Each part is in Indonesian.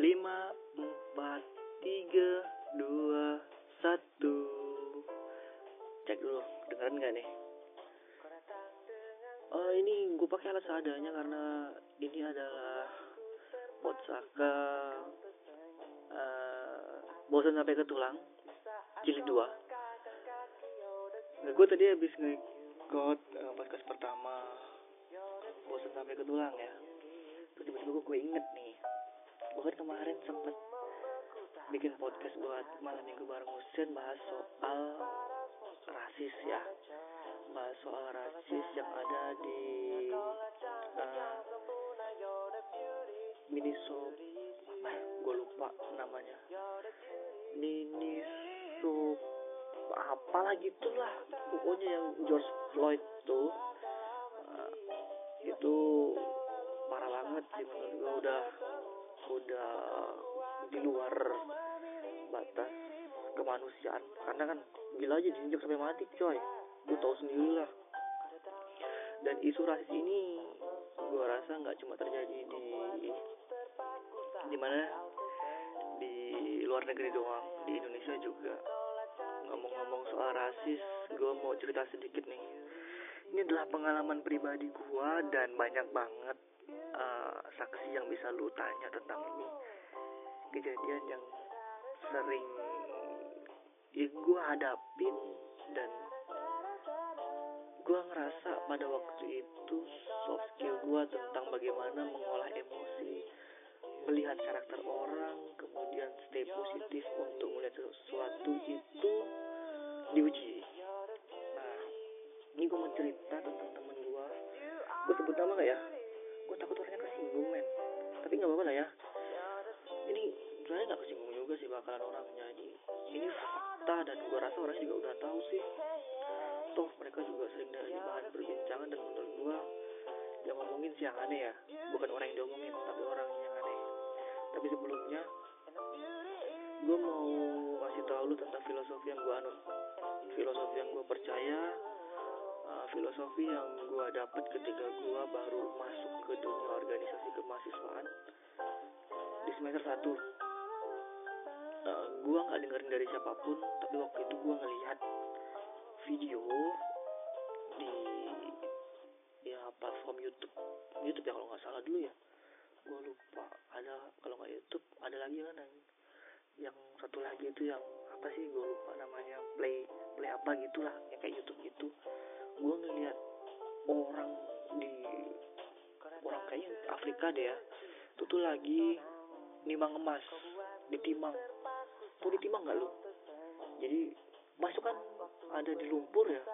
lima empat tiga dua satu. Cek dulu dengeran nggak nih? Oh ini gue pakai alat seadanya karena ini adalah Botsaka uh, bosan sampai ke tulang jilid dua. Nah, gue tadi habis nge-got uh, podcast pertama bosan sampai ke tulang ya. Terus tiba-tiba gue inget nih gue kan kemarin sempet bikin podcast buat malam minggu bareng Husen bahas soal rasis ya. Bahas soal rasis yang ada di uh, Miniso apa gue lupa namanya. Miniso apalah gitulah pokoknya yang George Floyd tuh uh, itu parah banget sih menurut gue udah udah di luar batas kemanusiaan. Karena kan gila aja diinjak sampai mati coy. Gue tau sendiri lah. Dan isu rasis ini gue rasa nggak cuma terjadi di di mana? Di luar negeri doang. Di Indonesia juga. Ngomong-ngomong soal rasis gue mau cerita sedikit nih ini adalah pengalaman pribadi gue dan banyak banget uh, saksi yang bisa lu tanya tentang ini. Kejadian yang sering ya gue hadapin dan gue ngerasa pada waktu itu soft skill gue tentang bagaimana mengolah emosi melihat karakter orang kemudian stay positif untuk melihat sesuatu itu diuji ini gue mau cerita tentang temen gue gue sebut nama gak ya? Gue takut orangnya kesinggung men. Tapi nggak apa-apa lah ya. Ini sebenarnya nggak kesinggung juga sih bakalan orangnya. Ini ini fakta dan gue rasa orangnya juga udah tahu sih. Toh mereka juga sering dari bahan perbincangan dan menurut gue yang ngomongin sih yang aneh ya. Bukan orang yang diomongin tapi orang yang aneh. Tapi sebelumnya gue mau kasih tahu lu tentang filosofi yang gue anut. Filosofi yang gue percaya uh, filosofi yang gue dapet ketika gue baru masuk ke dunia organisasi kemahasiswaan di semester 1 uh, gue nggak dengerin dari siapa pun tapi waktu itu gue ngelihat video di ya platform YouTube. YouTube ya kalau nggak salah dulu ya. Gue lupa ada kalau nggak YouTube ada lagi kan yang yang satu lagi itu yang apa sih gue lupa namanya play play apa gitulah yang kayak YouTube gitu gue ngeliat orang di orang kayaknya Afrika deh ya. Itu tuh lagi nimang emas ditimang tuh ditimang nggak lu? Jadi masuk kan ada di lumpur ya?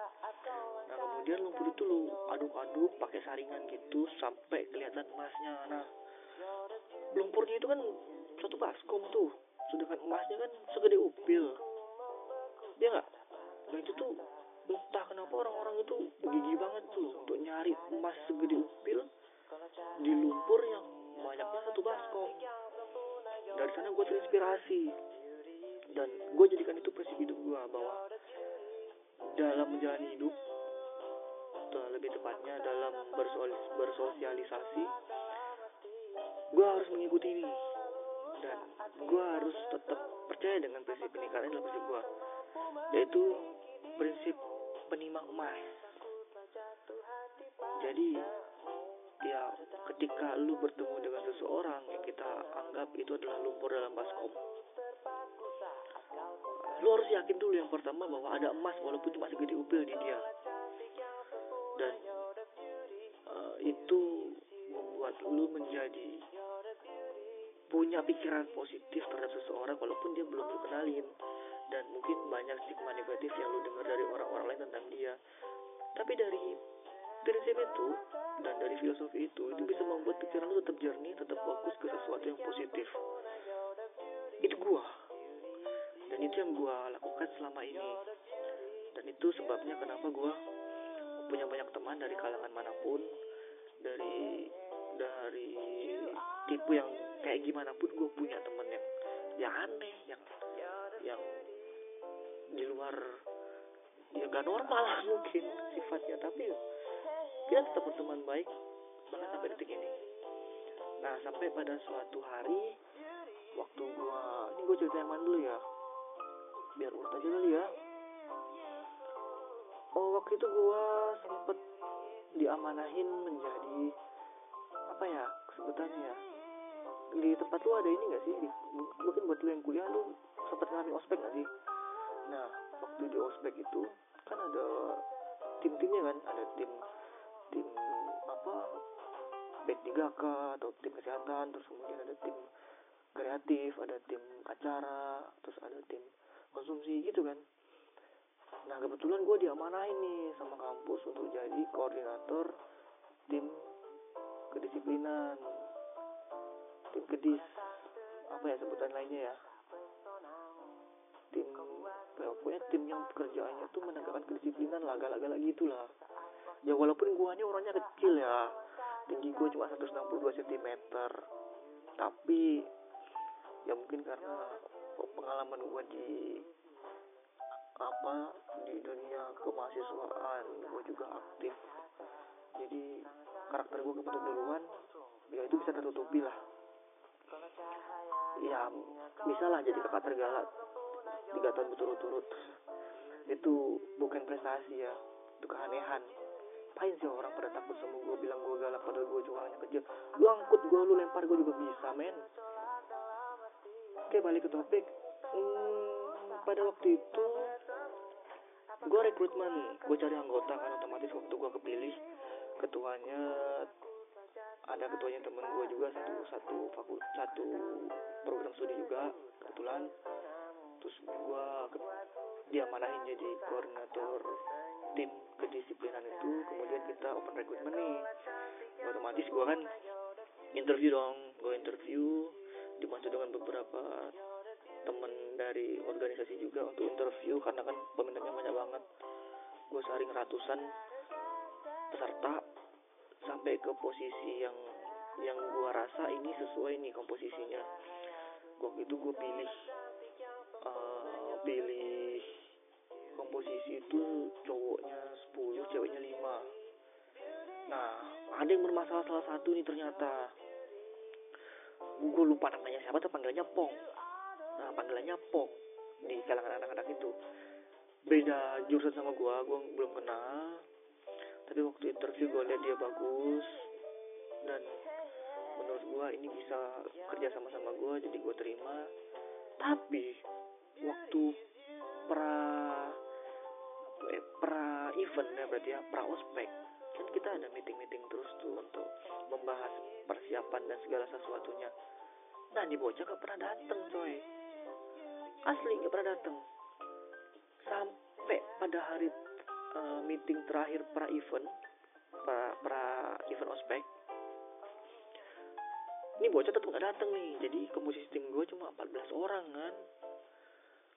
Nah kemudian lumpur itu lu aduk-aduk pakai saringan gitu sampai kelihatan emasnya. Nah lumpurnya itu kan satu baskom tuh. Sedangkan emasnya kan segede upil. Dia nggak? Nah itu tuh entah kenapa orang-orang itu gigi banget tuh untuk nyari emas segede upil di lumpur yang banyaknya satu baskom. Dari sana gue terinspirasi. Dan gue jadikan itu prinsip hidup gue bahwa dalam menjalani hidup atau lebih tepatnya dalam bersosialisasi gue harus mengikuti ini. Dan gue harus tetap percaya dengan prinsip ini karena adalah prinsip gue yaitu prinsip penimang emas jadi ya ketika lu bertemu dengan seseorang yang kita anggap itu adalah lumpur dalam baskom lu harus yakin dulu yang pertama bahwa ada emas walaupun cuma segede upil di dia. Dan uh, itu membuat lu menjadi punya pikiran positif terhadap seseorang walaupun dia belum lu dan mungkin banyak stigma negatif yang tapi dari prinsip itu dan dari filosofi itu itu bisa membuat pikiran lu tetap jernih tetap fokus ke sesuatu yang positif. Itu gua. Dan itu yang gua lakukan selama ini. Dan itu sebabnya kenapa gua punya banyak teman dari kalangan mana pun dari dari tipe yang kayak gimana pun gue punya temen yang yang aneh yang yang di luar ya gak normal mungkin sifatnya tapi kita tetap berteman baik bahkan sampai detik ini. Nah sampai pada suatu hari waktu gue ini gue cerita yang mana dulu ya. Biar urut aja kali ya. Oh waktu itu gue sempet diamanahin menjadi apa ya sebutannya ya di tempat lu ada ini gak sih? Di, mungkin buat lu yang kuliah lu sempet ngalamin ospek gak sih? Nah waktu di ospek itu kan ada tim-timnya kan ada tim tim apa B3K atau tim kesehatan terus kemudian ada tim kreatif ada tim acara terus ada tim konsumsi gitu kan. Nah kebetulan gue diamanahin nih sama kampus untuk jadi koordinator tim kedisiplinan tim kedis apa ya sebutan lainnya ya? Tim ya, pokoknya tim yang pekerjaannya tuh menegakkan kedisiplinan lah galak-galak gitulah. Ya walaupun guanya orangnya kecil ya. Tinggi gue cuma 162 cm tapi ya mungkin karena pengalaman gue di apa di dunia kemahasiswaan gue juga aktif. Jadi karakter gue kebentuk duluan ya itu bisa tertutupi lah. Ya bisa lah jadi kakak tergalak tiga tahun berturut-turut. Itu bukan prestasi ya itu keanehan. Ngapain sih orang pada takut sama gue bilang gue galak padahal gue cuma hanya kecil. Lu angkut gue lu lempar gue juga bisa men. Oke balik ke topik. Hmm, pada waktu itu gue rekrutmen gue cari anggota kan otomatis waktu gue kepilih ketuanya ada ketuanya temen gue juga satu satu fakult satu program studi juga kebetulan terus gue dia manahin jadi koordinator tim kedisiplinan itu. Kemudian kita open recruitment nih. Otomatis gue kan interview dong. Gue interview dibantu dengan beberapa temen dari organisasi juga untuk interview karena kan peminatnya banyak banget. Gue saring ratusan peserta sampai ke posisi yang yang gue rasa ini sesuai nih komposisinya. Waktu itu gue pilih pilih komposisi itu cowoknya 10 ceweknya 5 nah ada yang bermasalah salah satu nih ternyata. Gue lupa namanya siapa tuh panggilannya Pong. Nah panggilannya Pong di kalangan anak-anak itu. Beda jurusan sama gue gue belum kenal. Tapi waktu interview gue lihat dia bagus. Dan menurut gue ini bisa kerja sama sama gue jadi gue terima. Tapi waktu pra eh, pra event ya berarti ya pra ospek. Kan kita ada meeting meeting terus tuh untuk membahas persiapan dan segala sesuatunya. Nah di bocah gak pernah dateng coy. Asli gak pernah dateng. Sampai pada hari uh, meeting terakhir pra event pra, pra event ospek ini bocah tetap gak dateng nih. Jadi komposisi tim gue cuma 14 orang kan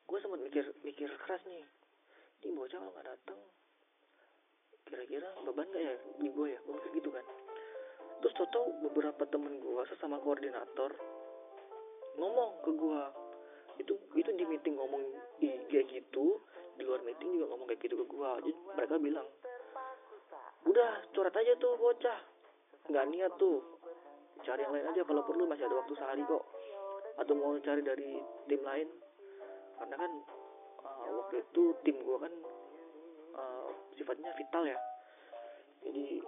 gue sempat mikir mikir keras nih. Ini bocah kalau gak dateng kira-kira beban gak ya? Di gue ya gue mikir gitu kan. Terus tau beberapa temen gue sesama koordinator ngomong ke gue itu itu di meeting ngomong kayak gitu di luar meeting juga ngomong kayak gitu ke gue jadi mereka bilang udah coret aja tuh bocah. Nggak niat tuh. Cari yang lain aja kalau perlu masih ada waktu sehari kok. Atau mau cari dari tim lain karena kan uh, waktu itu tim gue kan uh, sifatnya vital ya. Jadi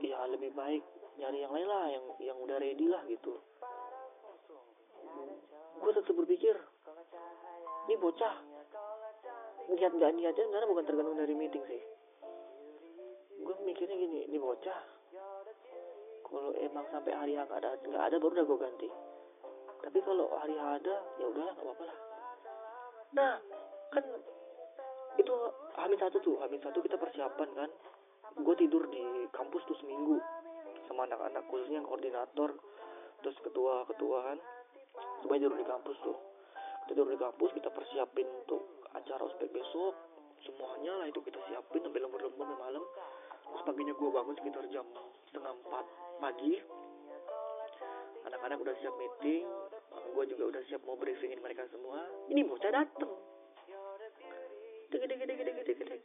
ya lebih baik nyari yang lain lah yang yang udah ready lah gitu. Gue tetap berpikir ini bocah niat gak niatnya karena bukan tergantung dari meeting sih. Gue mikirnya gini ini bocah kalau emang sampai hari nggak ada nggak ada baru udah gue ganti. Tapi kalau hari ada ya udahlah nggak apa-apa lah nah kan itu hamil satu tuh hamil satu kita persiapan kan. Gue tidur di kampus tuh seminggu sama anak-anak khususnya koordinator terus ketua ketuaan semuanya tidur di kampus tuh. Tidur di kampus kita persiapin untuk acara ospek besok. Semuanya lah itu kita siapin sampai lembur-lembur sampai malam. Terus paginya gue bangun sekitar jam setengah empat pagi. Anak-anak udah siap meeting gue juga udah siap mau briefingin mereka semua. Ini bocah dateng. Gede gede gede gede gede gede.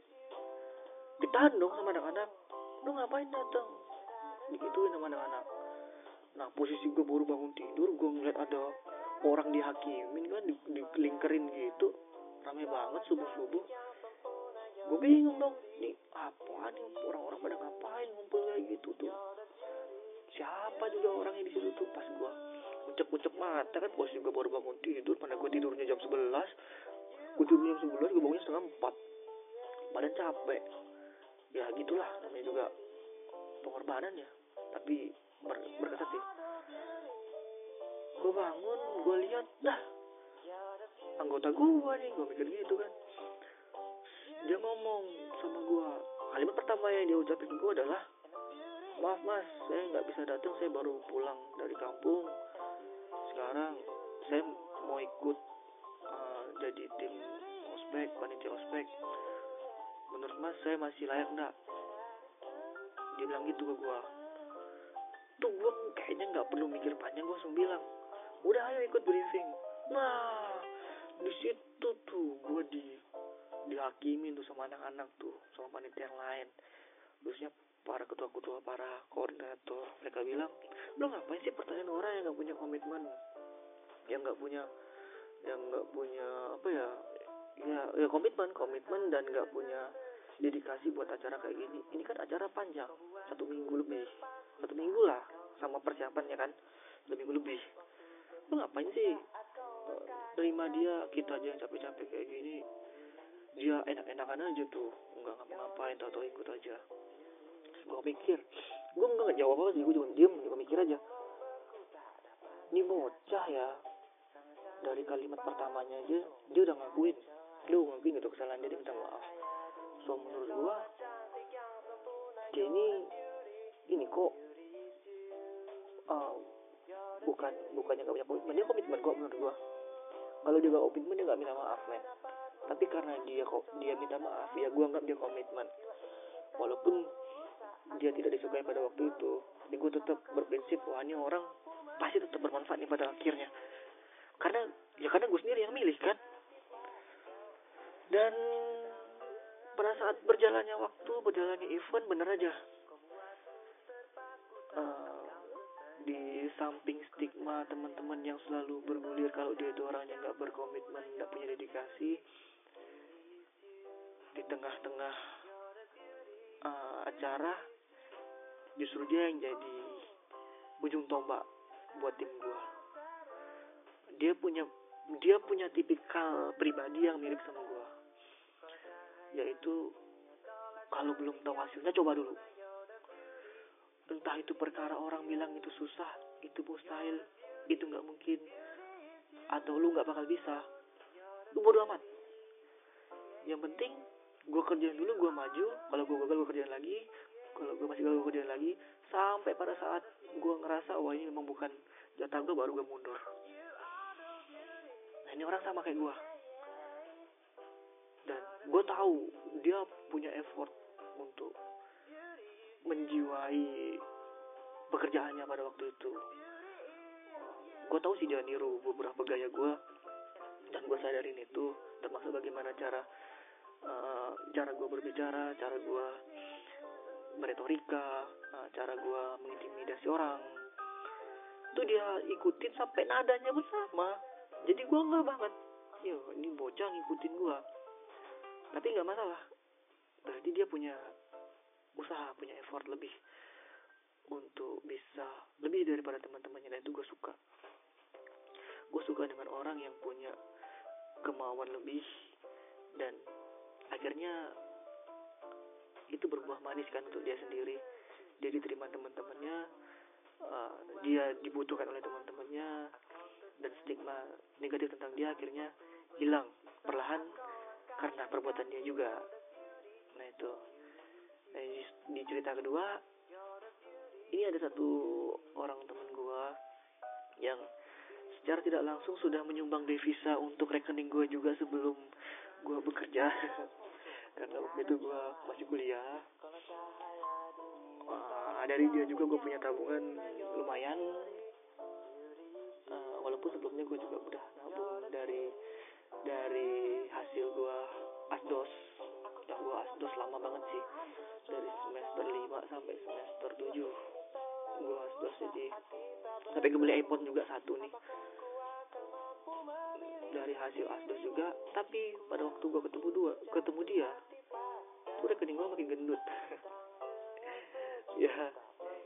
Ditahan dong sama anak-anak. Lu ngapain dateng? Digituin sama anak-anak. Nah posisi gue baru bangun tidur gue ngeliat ada orang dihakimin kan di, dikelingkerin gitu. Rame banget subuh subuh gue bingung dong nih apa nih orang-orang pada ngapain ngumpul kayak gitu tuh? Siapa juga orangnya di situ tuh pas gue ucap-ucap mata kan posisi gue baru bangun tidur mana gue tidurnya jam 11 gue tidurnya jam 11 gue bangunnya setengah 4 badan capek. Ya gitulah namanya juga pengorbanan ya. Tapi ber, berkesan sih. Gue bangun gue lihat dah. Anggota gue nih gue mikir gitu kan. Dia ngomong sama gue kalimat pertama yang dia ucapin gue adalah maaf mas saya nggak bisa datang saya baru pulang dari kampung sekarang saya mau ikut uh, jadi tim ospek panitia ospek. Menurut mas saya masih layak nggak? Dia bilang gitu ke gue tuh gue kayaknya nggak perlu mikir panjang gue langsung bilang udah ayo ikut briefing. Nah di situ tuh gue di dihakimin tuh sama anak-anak tuh sama panitia yang lain. Terusnya para ketua-ketua para koordinator mereka bilang lo ngapain sih pertanyaan orang yang nggak punya komitmen yang nggak punya yang nggak punya apa ya ya ya komitmen komitmen dan nggak punya dedikasi buat acara kayak gini. Ini kan acara panjang satu minggu lebih. Satu minggu lah sama persiapannya kan satu minggu lebih. Lo ngapain sih terima dia kita aja yang capek-capek kayak gini? Dia enak-enakan aja tuh nggak ngapa-ngapain tau tau ikut aja. Gue mikir gue nggak jawab apa sih gue cuma diem gue mikir aja. Ini bocah ya dari kalimat pertamanya aja dia udah ngakuin. Dia udah ngakuin gitu kesalahan dia, minta maaf. So menurut gue dia ini ini kok uh, bukan bukannya gak punya komitmen. Dia komitmen kok menurut gue kalau dia gak komitmen dia gak minta maaf men. Tapi karena dia kok dia minta maaf ya gue anggap dia komitmen. Walaupun dia tidak disukai pada waktu itu jadi gue tetap berprinsip wah ini orang pasti tetap bermanfaat nih pada akhirnya karena ya karena gue sendiri yang milih kan? Dan pada saat berjalannya waktu berjalannya event bener aja. Uh, di samping stigma teman-teman yang selalu bergulir kalau dia itu orangnya nggak berkomitmen nggak punya dedikasi di tengah-tengah uh, acara justru dia yang jadi ujung tombak buat tim gua dia punya dia punya tipikal pribadi yang mirip sama gua. Yaitu kalau belum tahu hasilnya coba dulu. Entah itu perkara orang bilang itu susah itu mustahil itu nggak mungkin atau lu nggak bakal bisa lu bodo amat. Yang penting gue kerjain dulu gue maju kalau gue gagal gue kerjain lagi kalau gue masih gagal gue kerjain lagi sampai pada saat gue ngerasa wah ini memang bukan jatah gue baru gue mundur ini orang sama kayak gue dan gue tahu dia punya effort untuk menjiwai pekerjaannya pada waktu itu. Gue tahu sih dia niru beberapa gaya gue dan gue sadarin itu termasuk bagaimana cara uh, cara gue berbicara cara gue meretorika uh, cara gue mengintimidasi orang. Itu dia ikutin sampai nadanya bersama jadi gue nggak banget. Yo ini bocah ngikutin gue tapi nggak masalah. Berarti dia punya usaha punya effort lebih untuk bisa lebih daripada teman-temannya. Dan itu gue suka. Gue suka dengan orang yang punya kemauan lebih dan akhirnya itu berbuah manis kan untuk dia sendiri. Dia diterima teman-temannya uh, dia dibutuhkan oleh teman-temannya dan stigma negatif tentang dia akhirnya hilang perlahan karena perbuatan dia juga. Nah itu. Nah, di cerita kedua ini ada satu orang teman gua yang secara tidak langsung sudah menyumbang devisa untuk rekening gue juga sebelum gue bekerja. Karena waktu itu gue masih kuliah. Uh, dari dia juga gue punya tabungan lumayan walaupun sebelumnya gue juga udah nabung dari dari hasil gue asdos. Ya gue asdos lama banget sih. Dari semester 5 sampai semester 7 gue asdos jadi sampai gue beli iPhone juga satu nih. Dari hasil asdos juga tapi pada waktu gue ketemu dua ketemu dia tuh rekening gue makin gendut. Ya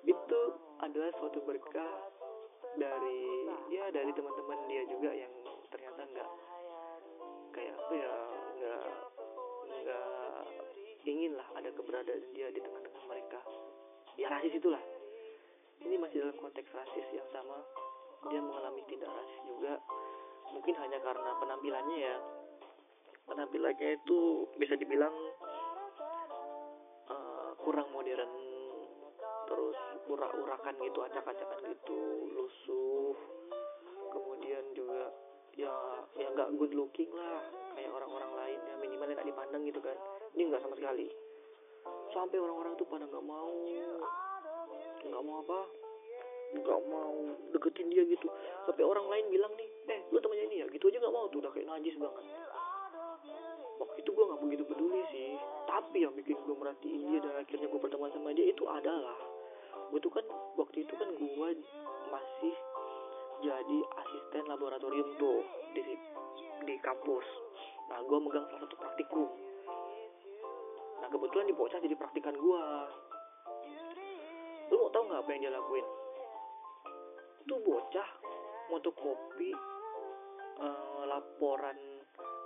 itu adalah suatu berkah dari ya dari teman-teman dia juga yang ternyata nggak kayak apa ya nggak nggak ingin lah ada keberadaan dia di tengah-tengah mereka. Ya rasis itulah. Ini masih dalam konteks rasis yang sama. Dia mengalami tindak rasis juga. Mungkin hanya karena penampilannya ya. Penampilannya itu bisa dibilang uh, kurang modern. Terus urak-urakan gitu acak-acakan gitu lusuh nggak good looking lah kayak orang-orang lain ya minimal nggak dipandang gitu kan. Ini nggak sama sekali. Sampai orang-orang tuh pada nggak mau nggak mau apa nggak mau deketin dia gitu. Sampai orang lain bilang nih eh lu temannya ini ya? Gitu aja nggak mau tuh udah kayak najis banget. Waktu itu gue nggak begitu peduli sih. Tapi yang bikin gue merhatiin dia dan akhirnya gue berteman sama dia itu adalah gue tuh kan waktu itu kan gue masih jadi asisten laboratorium tuh di di kampus. Nah gue megang salah satu praktikum nah kebetulan di bocah jadi praktikan gue lu mau tau nggak apa yang dia lakuin? Tuh bocah motokopi uh, laporan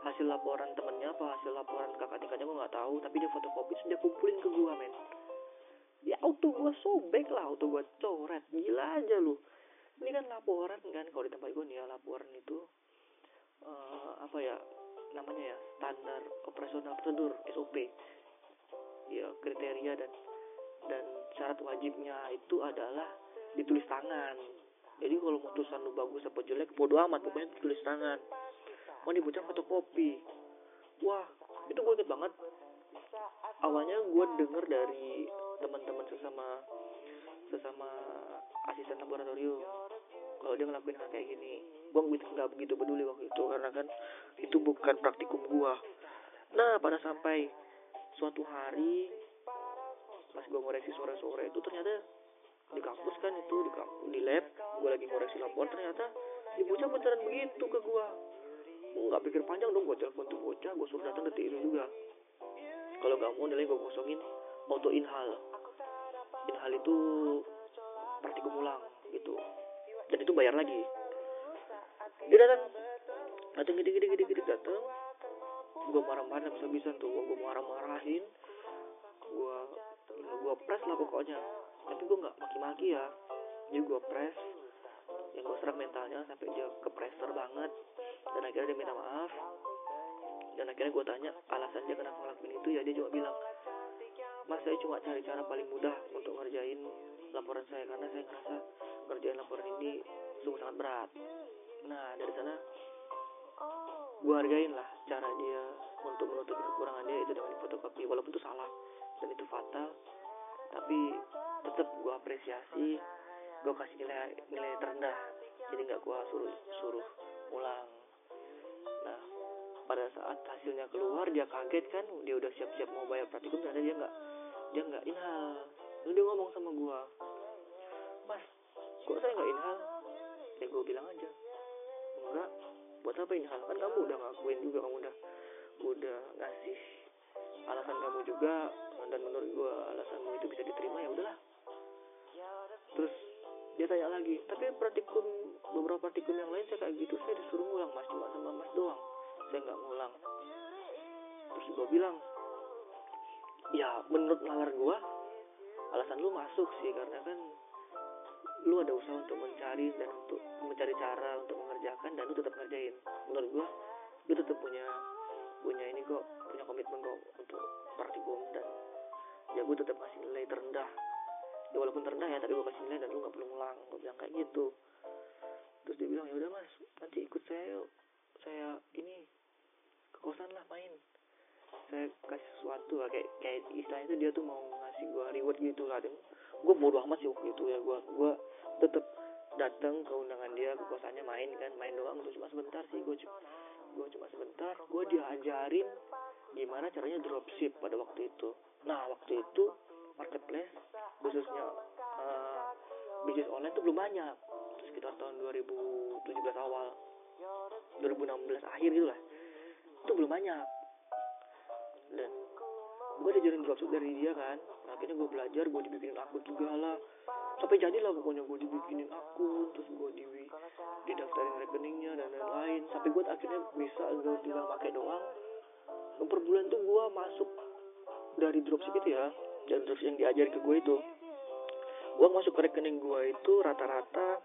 hasil laporan temennya apa hasil laporan kakak tingkatnya gue nggak tahu tapi dia fotokopi terus dia kumpulin ke gue men. Ya auto gue sobek lah auto gue coret. Gila aja lu. Ini kan laporan kan kalau di tempat gue nih ya laporan itu uh, apa ya namanya ya standar operasional prosedur SOP ya kriteria dan dan syarat wajibnya itu adalah ditulis tangan. Jadi kalau tulisan lu bagus apa jelek bodo amat pokoknya tulis tangan. Mau dibocah fotokopi. Wah itu gue inget banget. Awalnya gue denger dari teman-teman sesama sesama asisten laboratorium kalau dia ngelakuin hal kayak gini gue nggak begitu peduli waktu itu karena kan itu bukan praktikum gue nah pada sampai suatu hari pas gue ngoreksi sore-sore itu ternyata di kampus kan itu di kampus di lab gue lagi ngoreksi laporan ternyata di bocah beneran begitu ke gue gue nggak pikir panjang dong gue telepon tuh bocah gue suruh datang ke TIRU juga. Kalau gak mau nilai gue kosongin auto inhal. Inhal itu praktikum ulang gitu dan itu bayar lagi. Dia datang. Datang gede gede gede gede datang. Gue marah-marah bisa bisa tuh gue marah-marahin. Gue gue press lah pokoknya. Tapi gue nggak maki-maki ya. Jadi gue press. Yang gue serang mentalnya sampai dia ke pressure banget. Dan akhirnya dia minta maaf. Dan akhirnya gue tanya alasan dia kenapa ngelakuin itu? Ya dia cuma bilang mas saya cuma cari cara paling mudah untuk ngerjain laporan saya karena saya ngerasa ngerjain laporan ini sungguh sangat berat. Nah dari sana gue hargain lah cara dia untuk menutupi kekurangan dia itu dengan fotokopi walaupun itu salah dan itu fatal. Tapi tetap gue apresiasi gue kasih nilai nilai terendah. Jadi nggak gue suruh suruh ulang nah pada saat hasilnya keluar dia kaget kan? Dia udah siap-siap mau bayar praktikum ternyata dia nggak dia nggak inhal lalu dia ngomong sama gue mas kok saya nggak inhal? Ya gue bilang aja. Enggak. Buat apa inhal? Kan kamu udah ngakuin juga kamu udah udah ngasih alasan kamu juga. Dan menurut gue alasanmu itu bisa diterima ya udahlah. Terus dia tanya lagi tapi praktikum beberapa praktikum yang lain saya kayak gitu saya disuruh ngulang mas. Cuma sama mas doang. Saya nggak ngulang. Terus gue bilang ya menurut nalar gue alasan lu masuk sih. Karena kan lu ada usaha untuk mencari dan untuk mencari cara untuk mengerjakan dan lu tetap ngerjain. Menurut gue lu tetap punya punya ini kok punya komitmen kok untuk praktikum dan ya gue tetap kasih nilai terendah. Ya walaupun terendah ya tapi gue kasih nilai dan lu nggak perlu ngulang. Gue bilang kayak gitu. Terus dia bilang ya udah mas nanti ikut saya yuk. Saya ini ke kosan lah main. Saya kasih sesuatu lah kayak kayak istilahnya itu dia tuh mau ngasih gue reward gitu lah dan gue bodo amat sih waktu itu ya. Gue gue tetep datang ke undangan dia ke kosannya main kan main doang. Tuh cuma sebentar sih gue gue cuma sebentar. Gue diajarin gimana caranya dropship pada waktu itu. Nah waktu itu marketplace khususnya uh, bisnis online tuh belum banyak. Sekitar tahun 2017 awal. 2016 akhir gitu lah itu belum banyak. Dan gue diajarin dropship dari dia kan. Nah, akhirnya gue belajar gue dibikinin akun juga lah. Sampai jadilah pokoknya gue dibikinin akun terus gue di didaftarin rekeningnya dan lain-lain. Sampai gue akhirnya bisa gue tinggal pakai doang. Dan per bulan tuh gue masuk dari dropship itu ya. Dan dropship yang diajar ke gue itu. Gue masuk ke rekening gue itu rata-rata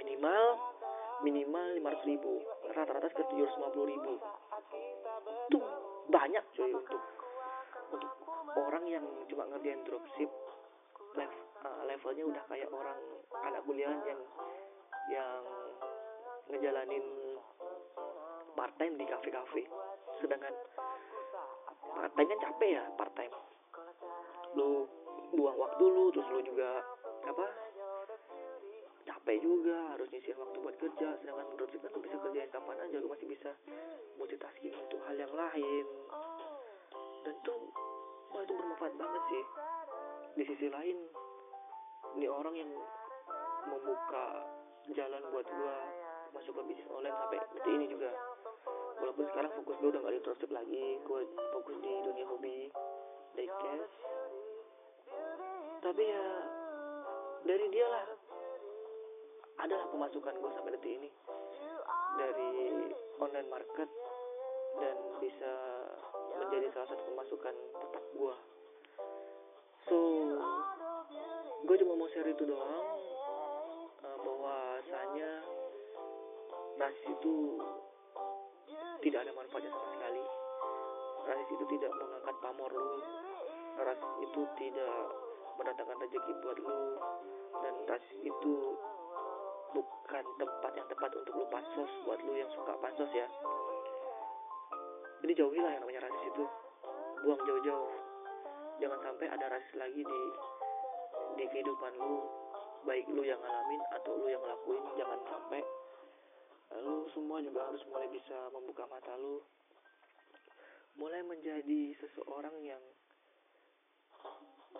minimal minimal 500 ribu. Rata-rata sekitar 750 ribu. Itu banyak cuy untuk orang yang cuma ngerjain dropship level, uh, levelnya udah kayak orang anak kuliah yang yang ngejalanin part time di kafe-kafe. Sedangkan part time kan capek ya part time lu buang waktu lu terus lu juga apa capek juga harus nyisihin waktu buat kerja. Sedangkan menurut kan lu bisa kerjain kapan aja lu masih bisa multitasking untuk hal yang lain dan tuh wah itu bermanfaat banget sih. Di sisi lain ini orang yang membuka jalan buat gua masuk ke bisnis online sampai detik ini juga. Walaupun sekarang fokus gue udah gak di dropship lagi gue fokus di dunia hobi diecast tapi ya dari dia lah. Adalah pemasukan gue sampai detik ini. Dari online market dan bisa menjadi salah satu pemasukan tetap gue so gue cuma mau share itu doang uh, bahwasanya rasis itu tidak ada manfaatnya sama sekali. Rasis itu tidak mengangkat pamor lu. Rasis itu tidak mendatangkan rezeki buat lu. Dan rasis itu bukan tempat yang tepat untuk lu pansos buat lu yang suka pansos ya jadi jauhilah yang namanya rasis itu. Buang jauh-jauh. Jangan sampai ada rasis lagi di di kehidupan lu. Baik lu yang ngalamin atau lu yang ngelakuin jangan sampai. Lu semua juga harus mulai bisa membuka mata lu. Mulai menjadi seseorang yang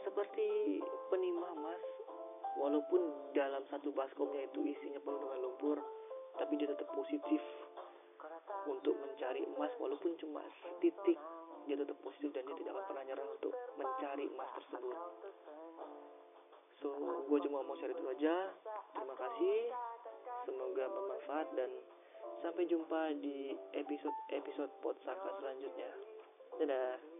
seperti penimah emas walaupun dalam satu baskomnya itu isinya penuh dengan lumpur tapi dia tetap positif untuk mencari emas walaupun cuma titik dia tetap positif dan dia tidak akan pernah nyerah untuk mencari emas tersebut. So gue cuma mau share itu aja. Terima kasih. Semoga bermanfaat dan sampai jumpa di episode episode podcast selanjutnya. Dadah